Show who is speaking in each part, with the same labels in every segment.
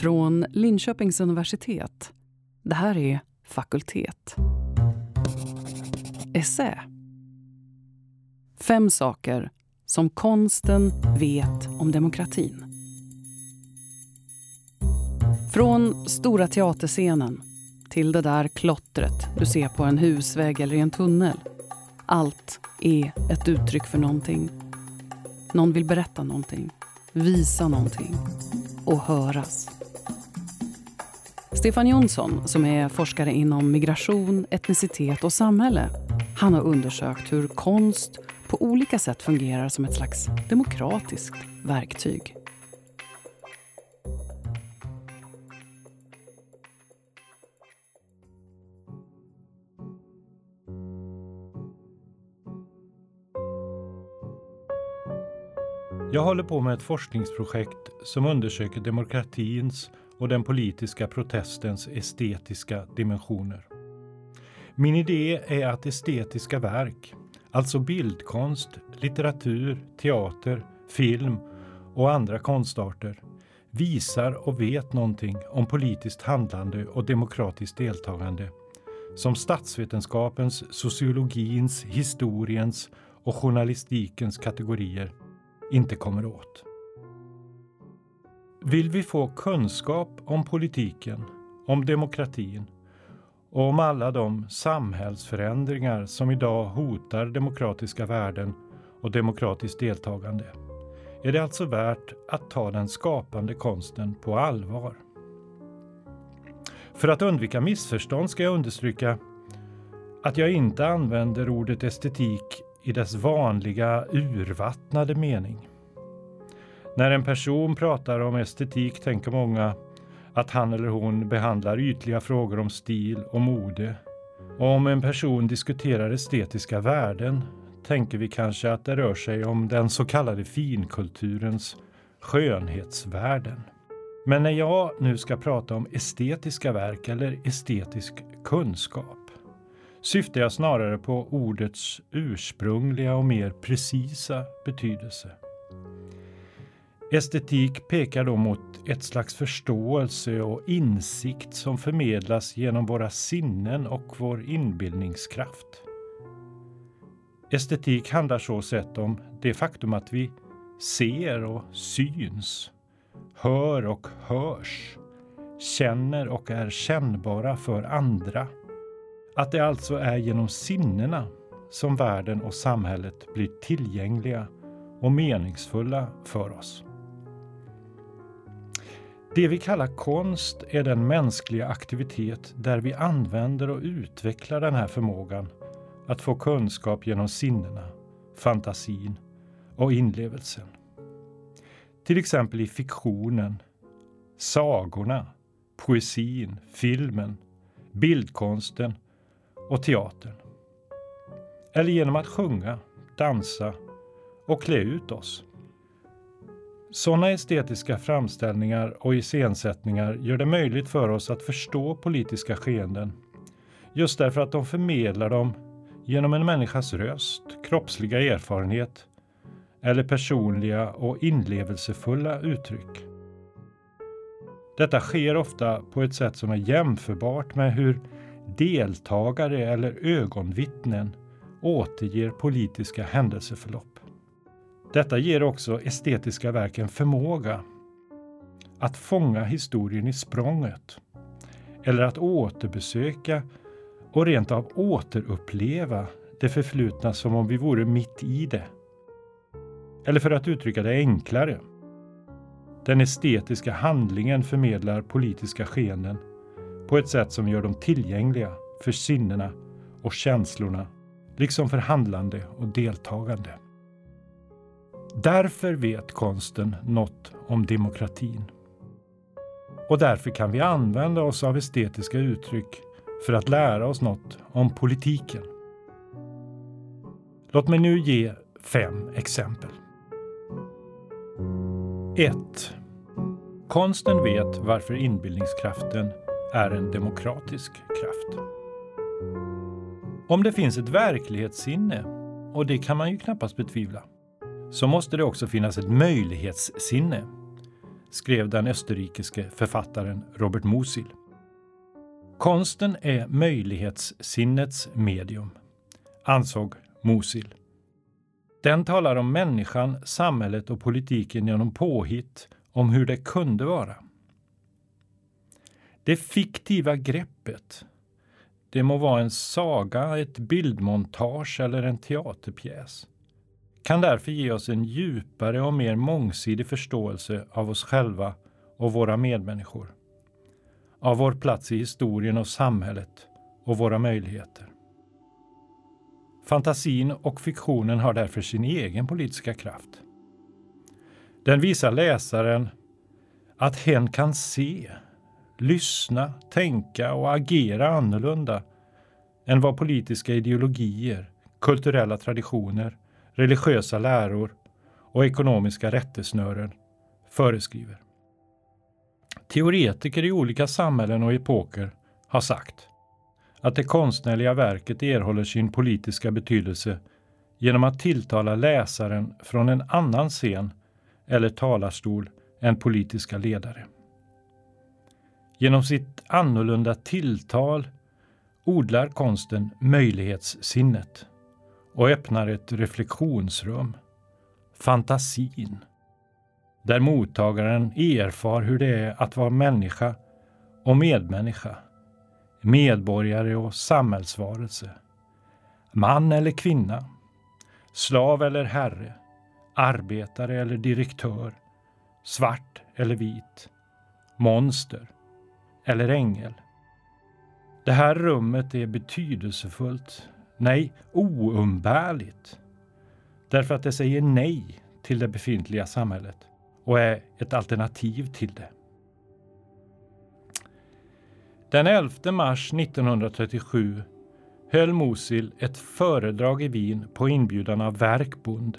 Speaker 1: Från Linköpings universitet. Det här är Fakultet. Essä. Fem saker som konsten vet om demokratin. Från stora teaterscenen till det där klottret du ser på en husvägg eller i en tunnel. Allt är ett uttryck för någonting. Någon vill berätta någonting, visa någonting och höras. Stefan Jonsson, som är forskare inom migration, etnicitet och samhälle, han har undersökt hur konst på olika sätt fungerar som ett slags demokratiskt verktyg.
Speaker 2: Jag håller på med ett forskningsprojekt som undersöker demokratins och den politiska protestens estetiska dimensioner. Min idé är att estetiska verk, alltså bildkonst, litteratur, teater, film och andra konstarter, visar och vet någonting om politiskt handlande och demokratiskt deltagande som statsvetenskapens, sociologins, historiens och journalistikens kategorier inte kommer åt. Vill vi få kunskap om politiken, om demokratin och om alla de samhällsförändringar som idag hotar demokratiska värden och demokratiskt deltagande är det alltså värt att ta den skapande konsten på allvar. För att undvika missförstånd ska jag understryka att jag inte använder ordet estetik i dess vanliga urvattnade mening. När en person pratar om estetik tänker många att han eller hon behandlar ytliga frågor om stil och mode. Och om en person diskuterar estetiska värden tänker vi kanske att det rör sig om den så kallade finkulturens skönhetsvärden. Men när jag nu ska prata om estetiska verk eller estetisk kunskap syftar jag snarare på ordets ursprungliga och mer precisa betydelse. Estetik pekar då mot ett slags förståelse och insikt som förmedlas genom våra sinnen och vår inbildningskraft. Estetik handlar så sett om det faktum att vi ser och syns, hör och hörs, känner och är kännbara för andra. Att det alltså är genom sinnena som världen och samhället blir tillgängliga och meningsfulla för oss. Det vi kallar konst är den mänskliga aktivitet där vi använder och utvecklar den här förmågan att få kunskap genom sinnena, fantasin och inlevelsen. Till exempel i fiktionen, sagorna, poesin, filmen, bildkonsten och teatern. Eller genom att sjunga, dansa och klä ut oss. Sådana estetiska framställningar och iscensättningar gör det möjligt för oss att förstå politiska skeenden. Just därför att de förmedlar dem genom en människas röst, kroppsliga erfarenhet eller personliga och inlevelsefulla uttryck. Detta sker ofta på ett sätt som är jämförbart med hur deltagare eller ögonvittnen återger politiska händelseförlopp. Detta ger också estetiska verk en förmåga att fånga historien i språnget eller att återbesöka och rent av återuppleva det förflutna som om vi vore mitt i det. Eller för att uttrycka det enklare. Den estetiska handlingen förmedlar politiska skeenden på ett sätt som gör dem tillgängliga för sinnena och känslorna, liksom för handlande och deltagande. Därför vet konsten något om demokratin. Och därför kan vi använda oss av estetiska uttryck för att lära oss något om politiken. Låt mig nu ge fem exempel. 1. Konsten vet varför inbildningskraften är en demokratisk kraft. Om det finns ett verklighetssinne, och det kan man ju knappast betvivla, så måste det också finnas ett möjlighetssinne. skrev den österrikiske författaren Robert Musil. Konsten är möjlighetssinnets medium, ansåg Musil. Den talar om människan, samhället och politiken genom påhitt om hur det kunde vara. Det fiktiva greppet, det må vara en saga, ett bildmontage eller en teaterpjäs, kan därför ge oss en djupare och mer mångsidig förståelse av oss själva och våra medmänniskor. Av vår plats i historien och samhället och våra möjligheter. Fantasin och fiktionen har därför sin egen politiska kraft. Den visar läsaren att hen kan se, lyssna, tänka och agera annorlunda än vad politiska ideologier, kulturella traditioner, religiösa läror och ekonomiska rättesnören föreskriver. Teoretiker i olika samhällen och epoker har sagt att det konstnärliga verket erhåller sin politiska betydelse genom att tilltala läsaren från en annan scen eller talarstol än politiska ledare. Genom sitt annorlunda tilltal odlar konsten möjlighetssinnet och öppnar ett reflektionsrum, fantasin, där mottagaren erfar hur det är att vara människa och medmänniska, medborgare och samhällsvarelse, man eller kvinna, slav eller herre, arbetare eller direktör, svart eller vit, monster eller ängel. Det här rummet är betydelsefullt, nej oumbärligt, därför att det säger nej till det befintliga samhället och är ett alternativ till det. Den 11 mars 1937 höll Mosil ett föredrag i Wien på inbjudan av Verkbund,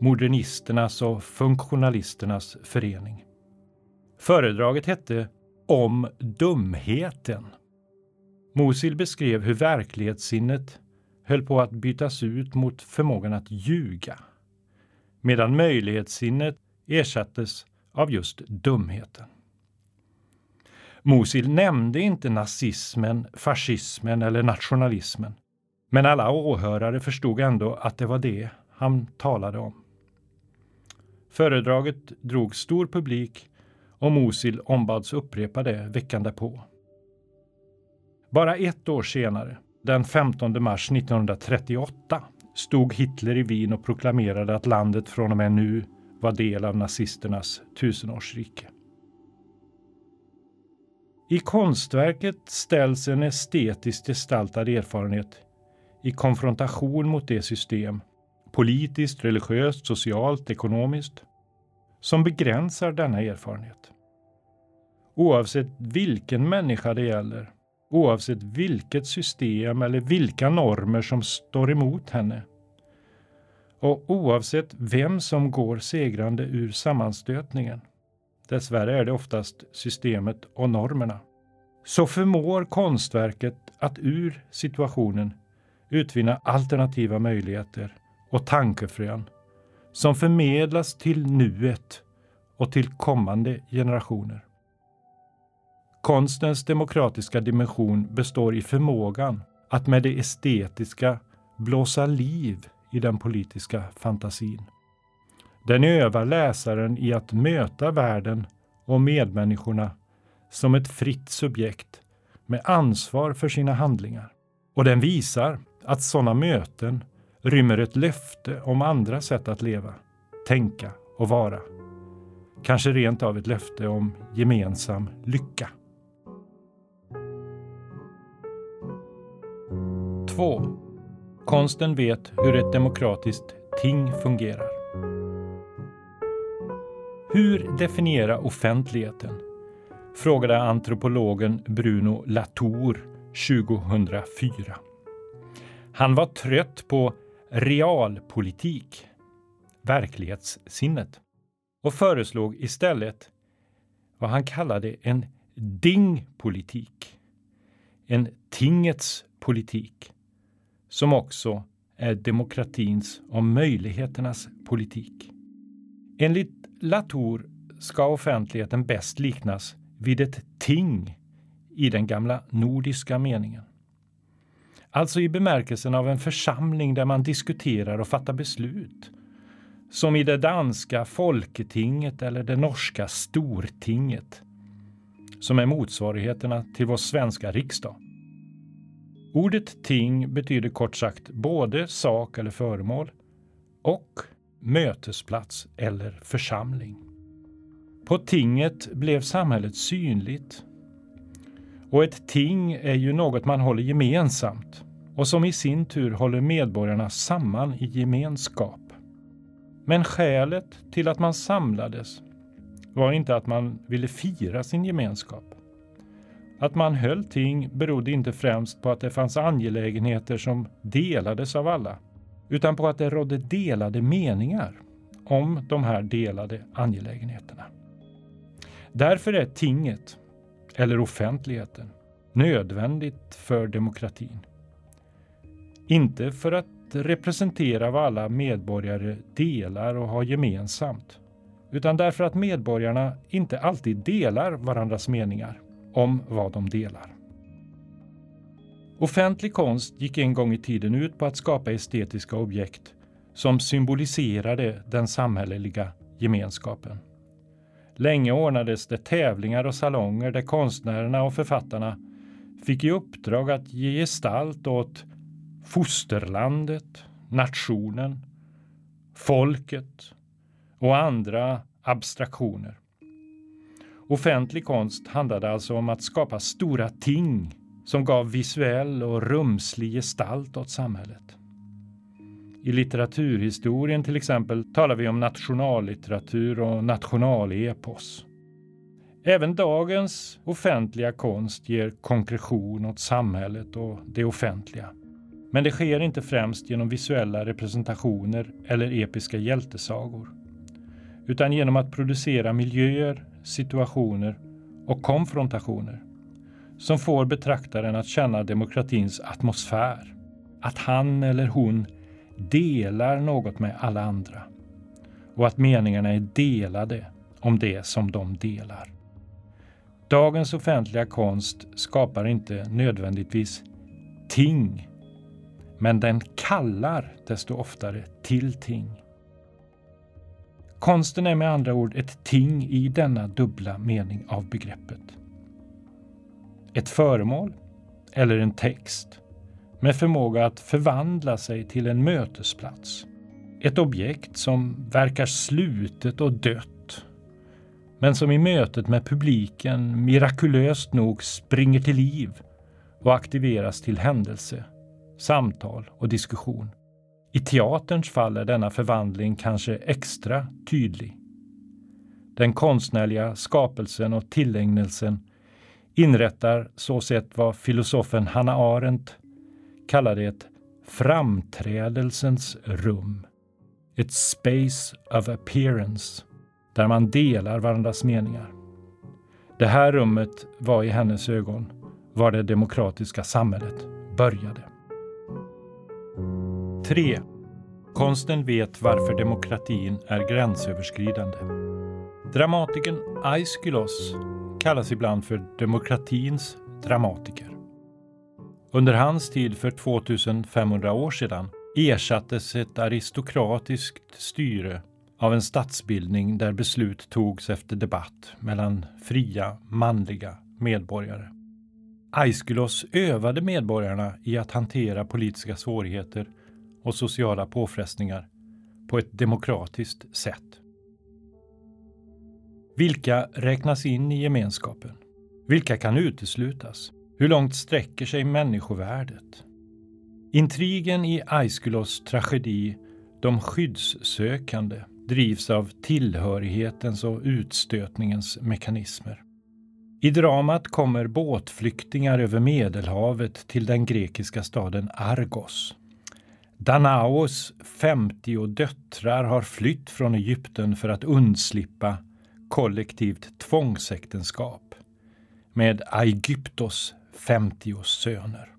Speaker 2: Modernisternas och Funktionalisternas förening. Föredraget hette Om dumheten. Mosil beskrev hur verklighetssinnet höll på att bytas ut mot förmågan att ljuga, medan möjlighetssinnet ersattes av just dumheten. Mosil nämnde inte nazismen, fascismen eller nationalismen. Men alla åhörare förstod ändå att det var det han talade om. Föredraget drog stor publik och Mosil ombads upprepa det veckan därpå. Bara ett år senare, den 15 mars 1938, stod Hitler i Wien och proklamerade att landet från och med nu var del av nazisternas tusenårsrike. I konstverket ställs en estetiskt gestaltad erfarenhet i konfrontation mot det system, politiskt, religiöst, socialt, ekonomiskt, som begränsar denna erfarenhet. Oavsett vilken människa det gäller, oavsett vilket system eller vilka normer som står emot henne, och oavsett vem som går segrande ur sammanstötningen, dessvärre är det oftast systemet och normerna, så förmår konstverket att ur situationen utvinna alternativa möjligheter och tankefrön som förmedlas till nuet och till kommande generationer. Konstens demokratiska dimension består i förmågan att med det estetiska blåsa liv i den politiska fantasin. Den övar läsaren i att möta världen och medmänniskorna som ett fritt subjekt med ansvar för sina handlingar. Och den visar att sådana möten rymmer ett löfte om andra sätt att leva, tänka och vara. Kanske rent av ett löfte om gemensam lycka. 2. Konsten vet hur ett demokratiskt ting fungerar. Hur definiera offentligheten? frågade antropologen Bruno Latour 2004. Han var trött på realpolitik, verklighetssinnet, och föreslog istället vad han kallade en dingpolitik. En tingets politik som också är demokratins och möjligheternas politik. Enligt Latour ska offentligheten bäst liknas vid ett ting i den gamla nordiska meningen. Alltså i bemärkelsen av en församling där man diskuterar och fattar beslut. Som i det danska Folketinget eller det norska Stortinget. Som är motsvarigheterna till vår svenska riksdag. Ordet ting betyder kort sagt både sak eller föremål och mötesplats eller församling. På tinget blev samhället synligt. Och ett ting är ju något man håller gemensamt och som i sin tur håller medborgarna samman i gemenskap. Men skälet till att man samlades var inte att man ville fira sin gemenskap. Att man höll ting berodde inte främst på att det fanns angelägenheter som delades av alla, utan på att det rådde delade meningar om de här delade angelägenheterna. Därför är tinget, eller offentligheten, nödvändigt för demokratin. Inte för att representera vad alla medborgare delar och har gemensamt, utan därför att medborgarna inte alltid delar varandras meningar om vad de delar. Offentlig konst gick en gång i tiden ut på att skapa estetiska objekt som symboliserade den samhälleliga gemenskapen. Länge ordnades det tävlingar och salonger där konstnärerna och författarna fick i uppdrag att ge gestalt åt fosterlandet, nationen, folket och andra abstraktioner. Offentlig konst handlade alltså om att skapa stora ting som gav visuell och rumslig gestalt åt samhället. I litteraturhistorien till exempel talar vi om nationallitteratur och nationalepos. Även dagens offentliga konst ger konkretion åt samhället och det offentliga. Men det sker inte främst genom visuella representationer eller episka hjältesagor. Utan genom att producera miljöer, situationer och konfrontationer som får betraktaren att känna demokratins atmosfär. Att han eller hon delar något med alla andra och att meningarna är delade om det som de delar. Dagens offentliga konst skapar inte nödvändigtvis ting, men den kallar desto oftare till ting. Konsten är med andra ord ett ting i denna dubbla mening av begreppet. Ett föremål eller en text med förmåga att förvandla sig till en mötesplats. Ett objekt som verkar slutet och dött men som i mötet med publiken mirakulöst nog springer till liv och aktiveras till händelse, samtal och diskussion. I teaterns fall är denna förvandling kanske extra tydlig. Den konstnärliga skapelsen och tillägnelsen inrättar så sett vad filosofen Hanna Arendt kallade ett framträdelsens rum. Ett space of appearance där man delar varandras meningar. Det här rummet var i hennes ögon var det demokratiska samhället började. 3. Konsten vet varför demokratin är gränsöverskridande. Dramatikern Aiskylos kallas ibland för demokratins dramatiker. Under hans tid för 2500 år sedan ersattes ett aristokratiskt styre av en statsbildning där beslut togs efter debatt mellan fria, manliga medborgare. Aiskylos övade medborgarna i att hantera politiska svårigheter och sociala påfrestningar på ett demokratiskt sätt. Vilka räknas in i gemenskapen? Vilka kan uteslutas? Hur långt sträcker sig människovärdet? Intrigen i Aiskylos tragedi De skyddssökande drivs av tillhörighetens och utstötningens mekanismer. I dramat kommer båtflyktingar över Medelhavet till den grekiska staden Argos. Danaos 50 döttrar har flytt från Egypten för att undslippa kollektivt tvångsäktenskap med Aegyptos 50 söner.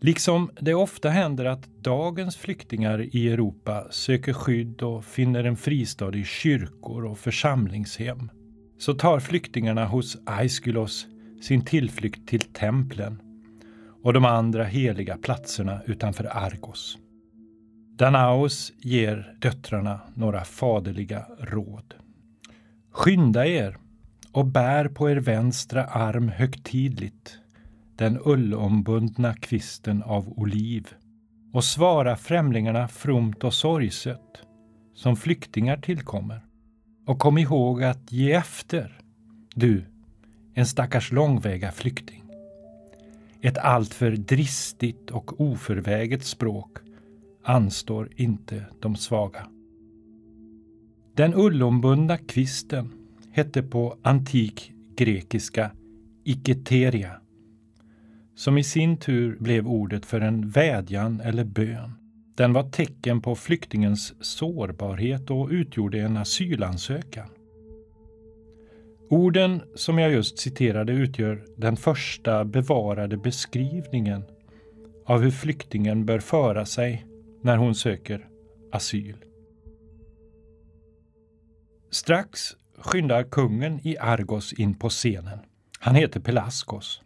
Speaker 2: Liksom det ofta händer att dagens flyktingar i Europa söker skydd och finner en fristad i kyrkor och församlingshem, så tar flyktingarna hos Aiskylos sin tillflykt till templen och de andra heliga platserna utanför Argos. Danaos ger döttrarna några faderliga råd. Skynda er och bär på er vänstra arm högtidligt den ullombundna kvisten av oliv och svara främlingarna fromt och sorgset som flyktingar tillkommer. Och kom ihåg att ge efter, du, en stackars långväga flykting. Ett alltför dristigt och oförväget språk anstår inte de svaga. Den ullombundna kvisten hette på antik grekiska iketeria, som i sin tur blev ordet för en vädjan eller bön. Den var tecken på flyktingens sårbarhet och utgjorde en asylansökan. Orden som jag just citerade utgör den första bevarade beskrivningen av hur flyktingen bör föra sig när hon söker asyl. Strax skyndar kungen i Argos in på scenen. Han heter Pelaskos.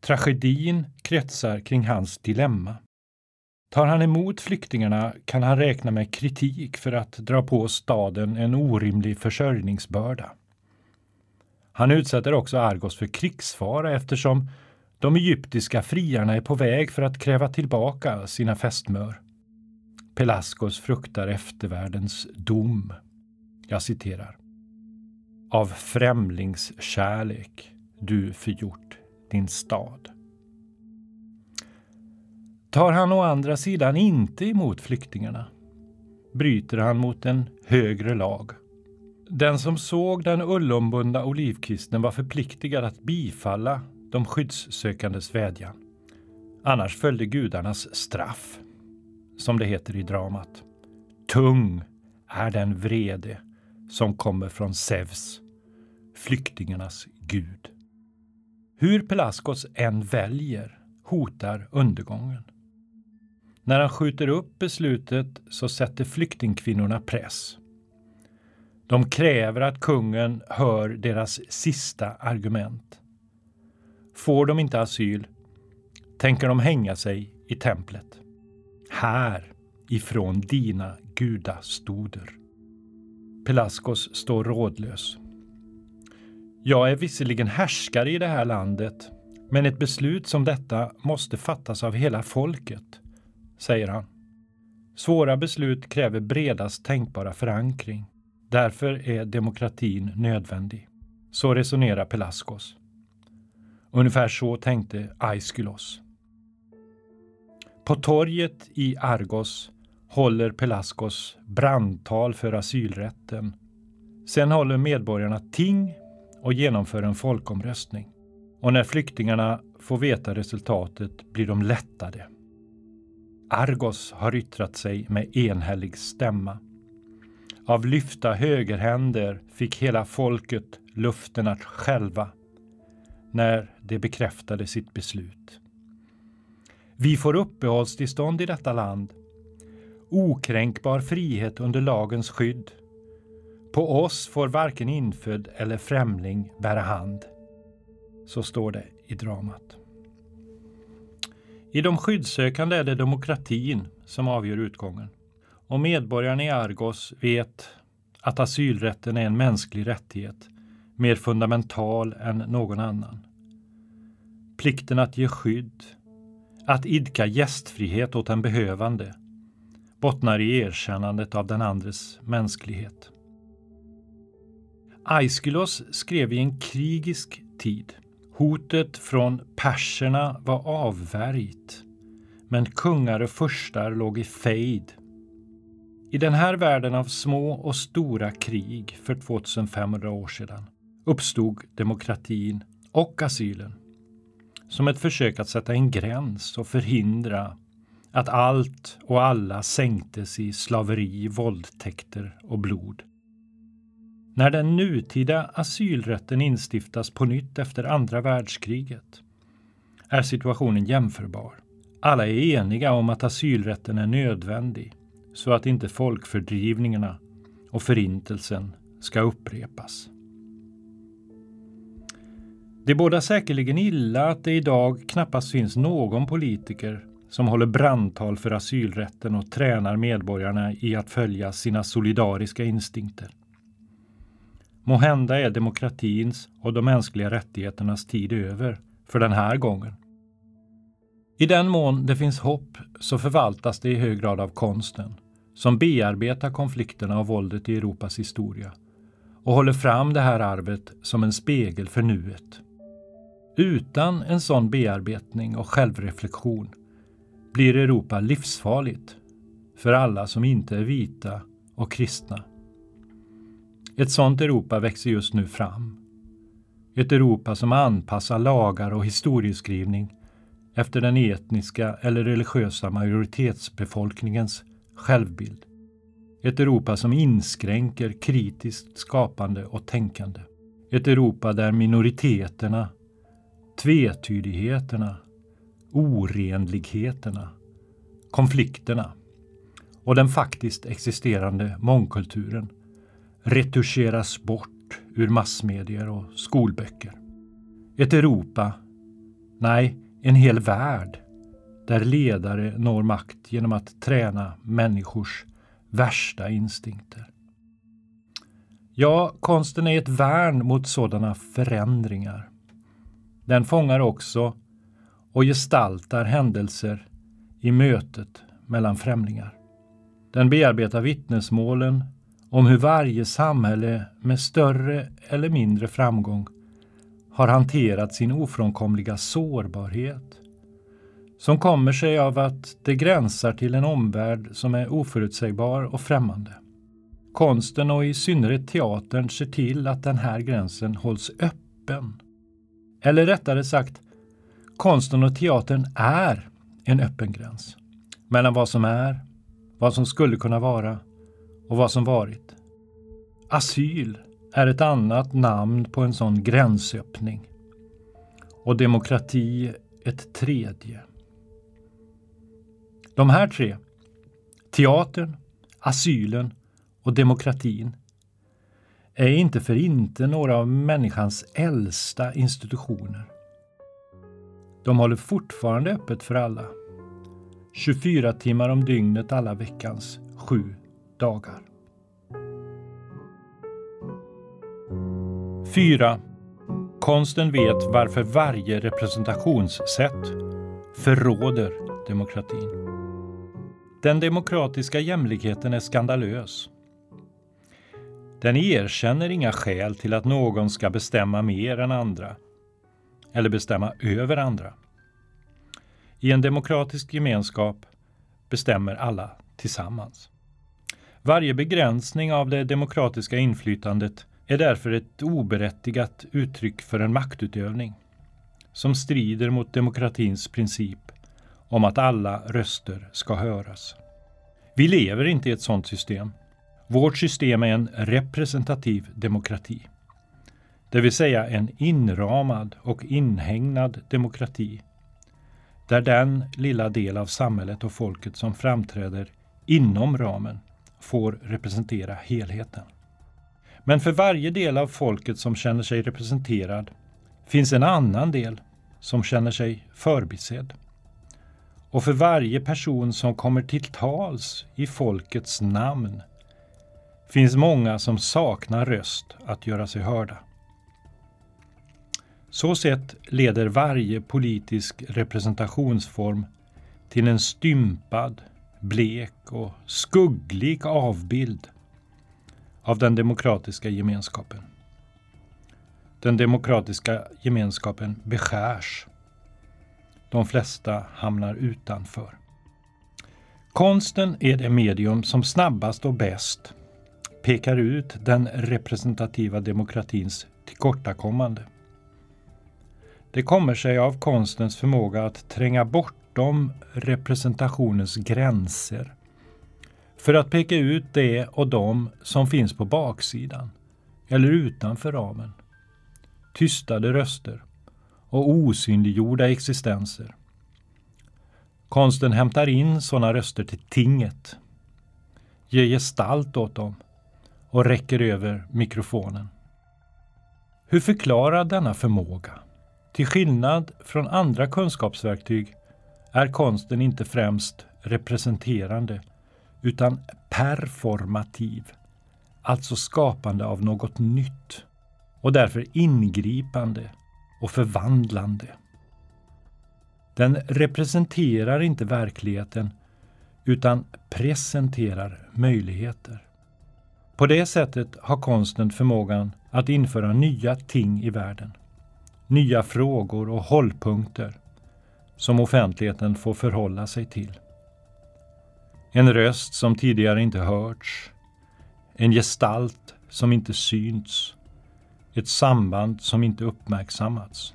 Speaker 2: Tragedin kretsar kring hans dilemma. Tar han emot flyktingarna kan han räkna med kritik för att dra på staden en orimlig försörjningsbörda. Han utsätter också Argos för krigsfara eftersom de egyptiska friarna är på väg för att kräva tillbaka sina fästmör. Pelaskos fruktar eftervärldens dom. Jag citerar. Av främlingskärlek du förgjort din stad. Tar han å andra sidan inte emot flyktingarna bryter han mot en högre lag. Den som såg den ullombundna olivkvisten var förpliktigad att bifalla de skyddssökandes vädjan. Annars följde gudarnas straff, som det heter i dramat. Tung är den vrede som kommer från Zeus, flyktingarnas gud. Hur Pelaskos än väljer hotar undergången. När han skjuter upp beslutet så sätter flyktingkvinnorna press. De kräver att kungen hör deras sista argument. Får de inte asyl tänker de hänga sig i templet. Här ifrån dina gudastoder. Pelaskos står rådlös. Jag är visserligen härskare i det här landet, men ett beslut som detta måste fattas av hela folket, säger han. Svåra beslut kräver bredast tänkbara förankring. Därför är demokratin nödvändig. Så resonerar Pelaskos. Ungefär så tänkte Aiskylos. På torget i Argos håller Pelaskos brandtal för asylrätten. Sen håller medborgarna ting och genomför en folkomröstning. Och när flyktingarna får veta resultatet blir de lättade. Argos har yttrat sig med enhällig stämma. Av lyfta högerhänder fick hela folket luften att själva när det bekräftade sitt beslut. Vi får uppehållstillstånd i detta land. Okränkbar frihet under lagens skydd. På oss får varken infödd eller främling bära hand. Så står det i dramat. I de skyddssökande är det demokratin som avgör utgången. Och medborgarna i Argos vet att asylrätten är en mänsklig rättighet, mer fundamental än någon annan. Plikten att ge skydd, att idka gästfrihet åt en behövande, bottnar i erkännandet av den andres mänsklighet. Aiskylos skrev i en krigisk tid. Hotet från perserna var avvärjt, men kungar och furstar låg i fejd. I den här världen av små och stora krig för 2500 år sedan uppstod demokratin och asylen som ett försök att sätta en gräns och förhindra att allt och alla sänktes i slaveri, våldtäkter och blod. När den nutida asylrätten instiftas på nytt efter andra världskriget är situationen jämförbar. Alla är eniga om att asylrätten är nödvändig så att inte folkfördrivningarna och förintelsen ska upprepas. Det båda säkerligen illa att det idag knappast finns någon politiker som håller brandtal för asylrätten och tränar medborgarna i att följa sina solidariska instinkter. Måhända är demokratins och de mänskliga rättigheternas tid över för den här gången. I den mån det finns hopp så förvaltas det i hög grad av konsten som bearbetar konflikterna och våldet i Europas historia och håller fram det här arvet som en spegel för nuet. Utan en sån bearbetning och självreflektion blir Europa livsfarligt för alla som inte är vita och kristna. Ett sådant Europa växer just nu fram. Ett Europa som anpassar lagar och historieskrivning efter den etniska eller religiösa majoritetsbefolkningens självbild. Ett Europa som inskränker kritiskt skapande och tänkande. Ett Europa där minoriteterna, tvetydigheterna, orenligheterna, konflikterna och den faktiskt existerande mångkulturen retuscheras bort ur massmedier och skolböcker. Ett Europa, nej, en hel värld där ledare når makt genom att träna människors värsta instinkter. Ja, konsten är ett värn mot sådana förändringar. Den fångar också och gestaltar händelser i mötet mellan främlingar. Den bearbetar vittnesmålen om hur varje samhälle med större eller mindre framgång har hanterat sin ofrånkomliga sårbarhet som kommer sig av att det gränsar till en omvärld som är oförutsägbar och främmande. Konsten och i synnerhet teatern ser till att den här gränsen hålls öppen. Eller rättare sagt, konsten och teatern är en öppen gräns mellan vad som är, vad som skulle kunna vara och vad som varit. Asyl är ett annat namn på en sån gränsöppning. Och demokrati ett tredje. De här tre, teatern, asylen och demokratin, är inte för inte några av människans äldsta institutioner. De håller fortfarande öppet för alla. 24 timmar om dygnet alla veckans sju dagar. 4. Konsten vet varför varje representationssätt förråder demokratin. Den demokratiska jämlikheten är skandalös. Den erkänner inga skäl till att någon ska bestämma mer än andra eller bestämma över andra. I en demokratisk gemenskap bestämmer alla tillsammans. Varje begränsning av det demokratiska inflytandet är därför ett oberättigat uttryck för en maktutövning som strider mot demokratins princip om att alla röster ska höras. Vi lever inte i ett sådant system. Vårt system är en representativ demokrati. Det vill säga en inramad och inhägnad demokrati där den lilla del av samhället och folket som framträder inom ramen får representera helheten. Men för varje del av folket som känner sig representerad finns en annan del som känner sig förbisedd. Och för varje person som kommer till tals i folkets namn finns många som saknar röst att göra sig hörda. Så sett leder varje politisk representationsform till en stympad, blek och skugglig avbild av den demokratiska gemenskapen. Den demokratiska gemenskapen beskärs. De flesta hamnar utanför. Konsten är det medium som snabbast och bäst pekar ut den representativa demokratins tillkortakommande. Det kommer sig av konstens förmåga att tränga bortom representationens gränser för att peka ut det och de som finns på baksidan eller utanför ramen. Tystade röster och osynliggjorda existenser. Konsten hämtar in sådana röster till tinget, ger gestalt åt dem och räcker över mikrofonen. Hur förklarar denna förmåga? Till skillnad från andra kunskapsverktyg är konsten inte främst representerande utan performativ, alltså skapande av något nytt och därför ingripande och förvandlande. Den representerar inte verkligheten utan presenterar möjligheter. På det sättet har konsten förmågan att införa nya ting i världen. Nya frågor och hållpunkter som offentligheten får förhålla sig till. En röst som tidigare inte hörts. En gestalt som inte synts. Ett samband som inte uppmärksammats.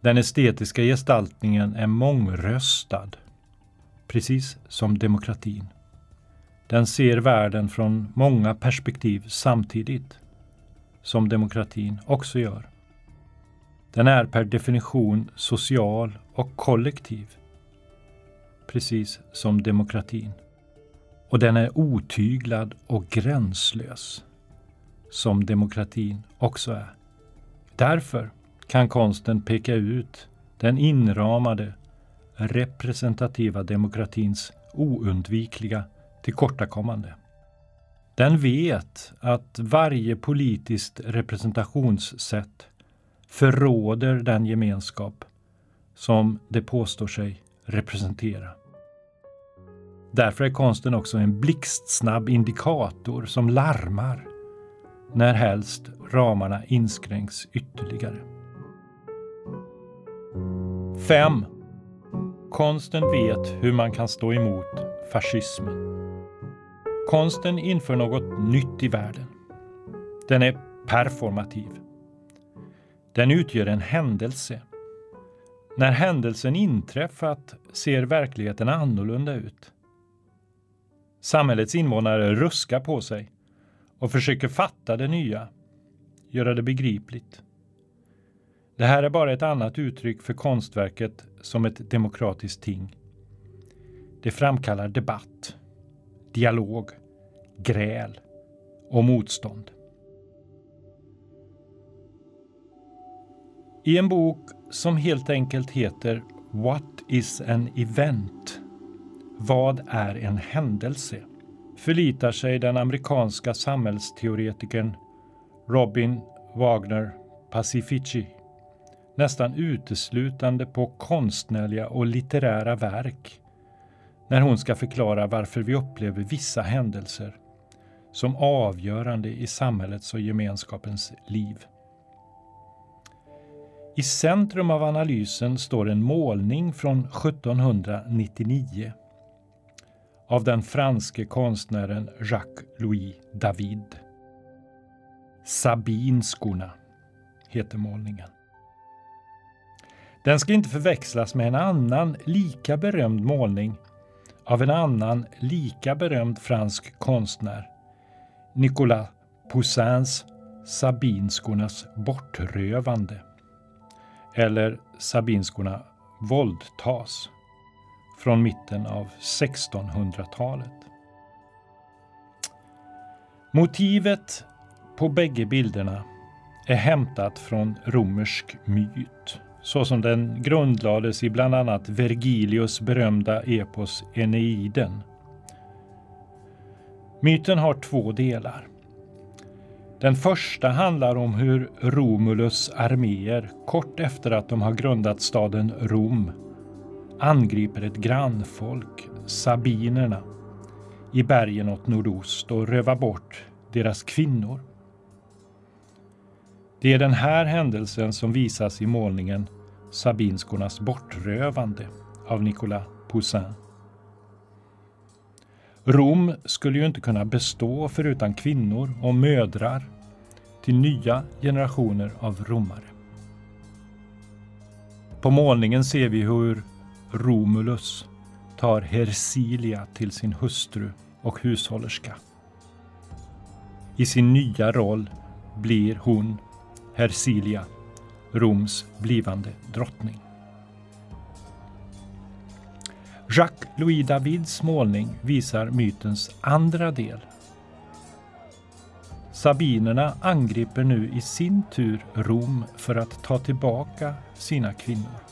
Speaker 2: Den estetiska gestaltningen är mångröstad, precis som demokratin. Den ser världen från många perspektiv samtidigt, som demokratin också gör. Den är per definition social och kollektiv, precis som demokratin. Och den är otyglad och gränslös, som demokratin också är. Därför kan konsten peka ut den inramade, representativa demokratins oundvikliga tillkortakommande. Den vet att varje politiskt representationssätt förråder den gemenskap som det påstår sig representera. Därför är konsten också en blixtsnabb indikator som larmar när helst ramarna inskränks ytterligare. 5. Konsten vet hur man kan stå emot fascismen. Konsten inför något nytt i världen. Den är performativ. Den utgör en händelse. När händelsen inträffat ser verkligheten annorlunda ut. Samhällets invånare ruskar på sig och försöker fatta det nya, göra det begripligt. Det här är bara ett annat uttryck för konstverket som ett demokratiskt ting. Det framkallar debatt, dialog, gräl och motstånd. I en bok som helt enkelt heter What is an event? Vad är en händelse? förlitar sig den amerikanska samhällsteoretikern Robin Wagner Pacifici nästan uteslutande på konstnärliga och litterära verk när hon ska förklara varför vi upplever vissa händelser som avgörande i samhällets och gemenskapens liv. I centrum av analysen står en målning från 1799 av den franske konstnären Jacques-Louis David. Sabinskorna heter målningen. Den ska inte förväxlas med en annan lika berömd målning av en annan lika berömd fransk konstnär, Nicolas Poussins Sabinskornas bortrövande eller Sabinskorna våldtas från mitten av 1600-talet. Motivet på bägge bilderna är hämtat från romersk myt så som den grundlades i bland annat Vergilius berömda epos Eneiden. Myten har två delar. Den första handlar om hur Romulus arméer kort efter att de har grundat staden Rom angriper ett grannfolk, sabinerna, i bergen åt nordost och rövar bort deras kvinnor. Det är den här händelsen som visas i målningen Sabinskornas bortrövande av Nicolas Poussin. Rom skulle ju inte kunna bestå förutan kvinnor och mödrar till nya generationer av romare. På målningen ser vi hur Romulus tar Hersilia till sin hustru och hushållerska. I sin nya roll blir hon, Hersilia, Roms blivande drottning. Jacques-Louis Davids målning visar mytens andra del. Sabinerna angriper nu i sin tur Rom för att ta tillbaka sina kvinnor.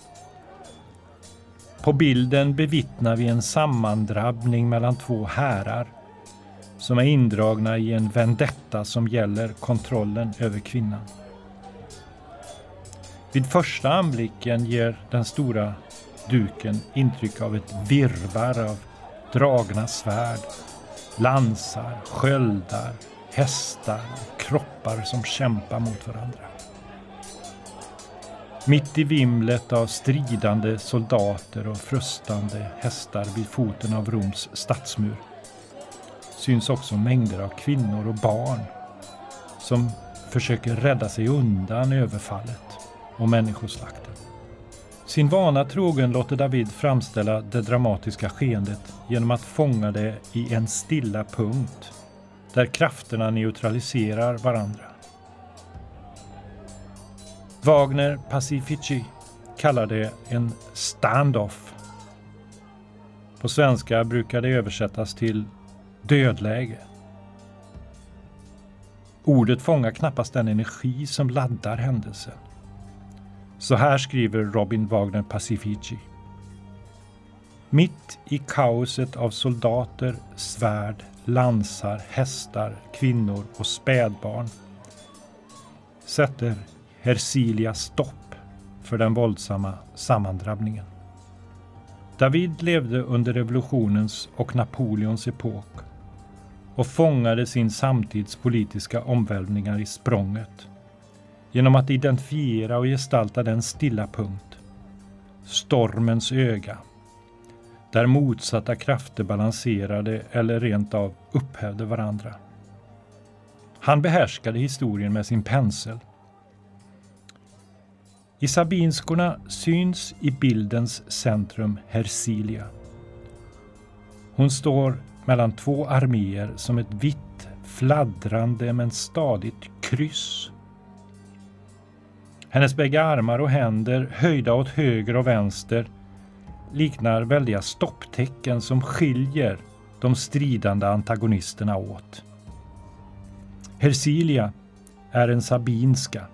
Speaker 2: På bilden bevittnar vi en sammandrabbning mellan två härar som är indragna i en vendetta som gäller kontrollen över kvinnan. Vid första anblicken ger den stora duken intryck av ett virvar av dragna svärd, lansar, sköldar, hästar och kroppar som kämpar mot varandra. Mitt i vimlet av stridande soldater och frustande hästar vid foten av Roms stadsmur syns också mängder av kvinnor och barn som försöker rädda sig undan överfallet och människoslakten. Sin vana trogen låter David framställa det dramatiska skeendet genom att fånga det i en stilla punkt där krafterna neutraliserar varandra. Wagner Pacifici kallar det en stand-off. På svenska brukar det översättas till dödläge. Ordet fångar knappast den energi som laddar händelsen. Så här skriver Robin Wagner Pacifici. Mitt i kaoset av soldater, svärd, lansar, hästar, kvinnor och spädbarn sätter Hersilia stopp för den våldsamma sammandrabbningen. David levde under revolutionens och Napoleons epok och fångade sin samtids politiska omvälvningar i språnget genom att identifiera och gestalta den stilla punkt, stormens öga, där motsatta krafter balanserade eller rent av upphävde varandra. Han behärskade historien med sin pensel. I sabinskorna syns i bildens centrum Hersilia. Hon står mellan två arméer som ett vitt, fladdrande men stadigt kryss. Hennes bägge armar och händer, höjda åt höger och vänster, liknar väldiga stopptecken som skiljer de stridande antagonisterna åt. Hersilia är en sabinska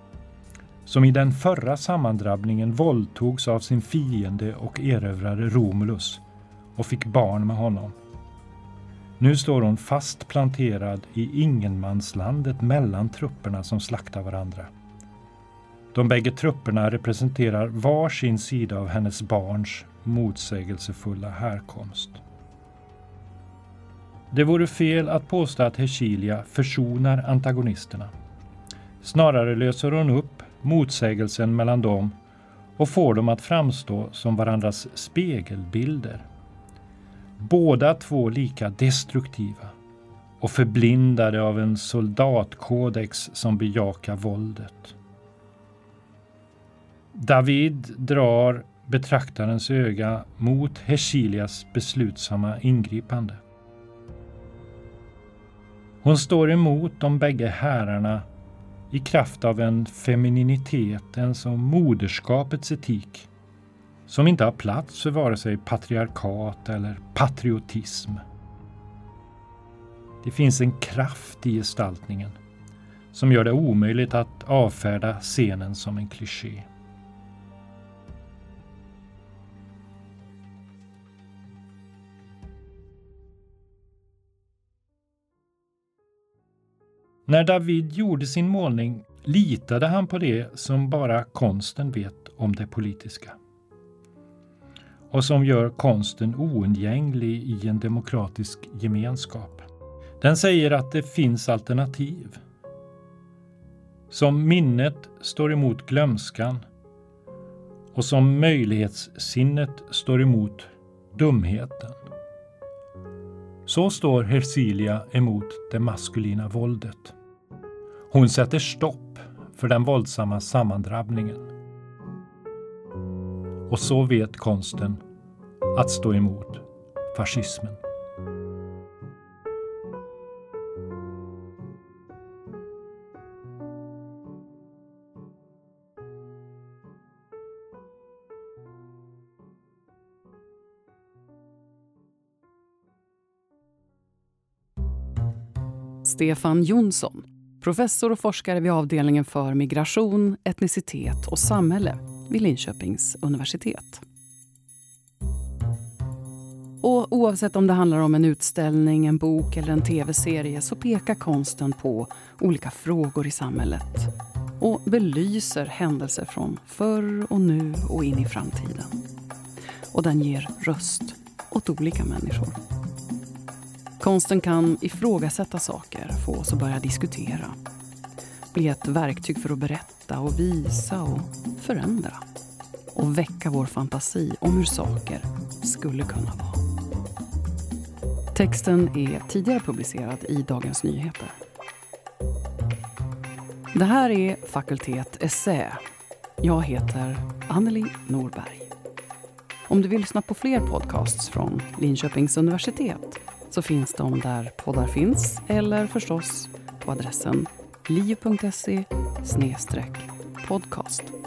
Speaker 2: som i den förra sammandrabbningen våldtogs av sin fiende och erövrare Romulus och fick barn med honom. Nu står hon fast planterad i ingenmanslandet mellan trupperna som slaktar varandra. De bägge trupperna representerar var sin sida av hennes barns motsägelsefulla härkomst. Det vore fel att påstå att Hersilia försonar antagonisterna. Snarare löser hon upp motsägelsen mellan dem och får dem att framstå som varandras spegelbilder. Båda två lika destruktiva och förblindade av en soldatkodex som bejakar våldet. David drar betraktarens öga mot Hesilias beslutsamma ingripande. Hon står emot de bägge herrarna i kraft av en femininitet, en som moderskapets etik som inte har plats för vare sig patriarkat eller patriotism. Det finns en kraft i gestaltningen som gör det omöjligt att avfärda scenen som en kliché. När David gjorde sin målning litade han på det som bara konsten vet om det politiska och som gör konsten oundgänglig i en demokratisk gemenskap. Den säger att det finns alternativ. Som minnet står emot glömskan och som möjlighetssinnet står emot dumheten. Så står Hersilia emot det maskulina våldet. Hon sätter stopp för den våldsamma sammandrabbningen. Och så vet konsten att stå emot fascismen.
Speaker 1: Stefan Jonsson, professor och forskare vid avdelningen för migration, etnicitet och samhälle vid Linköpings universitet. Och oavsett om det handlar om en utställning, en bok eller en tv-serie så pekar konsten på olika frågor i samhället och belyser händelser från förr och nu och in i framtiden. Och den ger röst åt olika människor. Konsten kan ifrågasätta saker, få oss att börja diskutera. Bli ett verktyg för att berätta och visa och förändra. Och väcka vår fantasi om hur saker skulle kunna vara. Texten är tidigare publicerad i Dagens Nyheter. Det här är Fakultet Essä. Jag heter Anneli Norberg. Om du vill lyssna på fler podcasts från Linköpings universitet så finns de där poddar finns eller förstås på adressen liv.se podcast.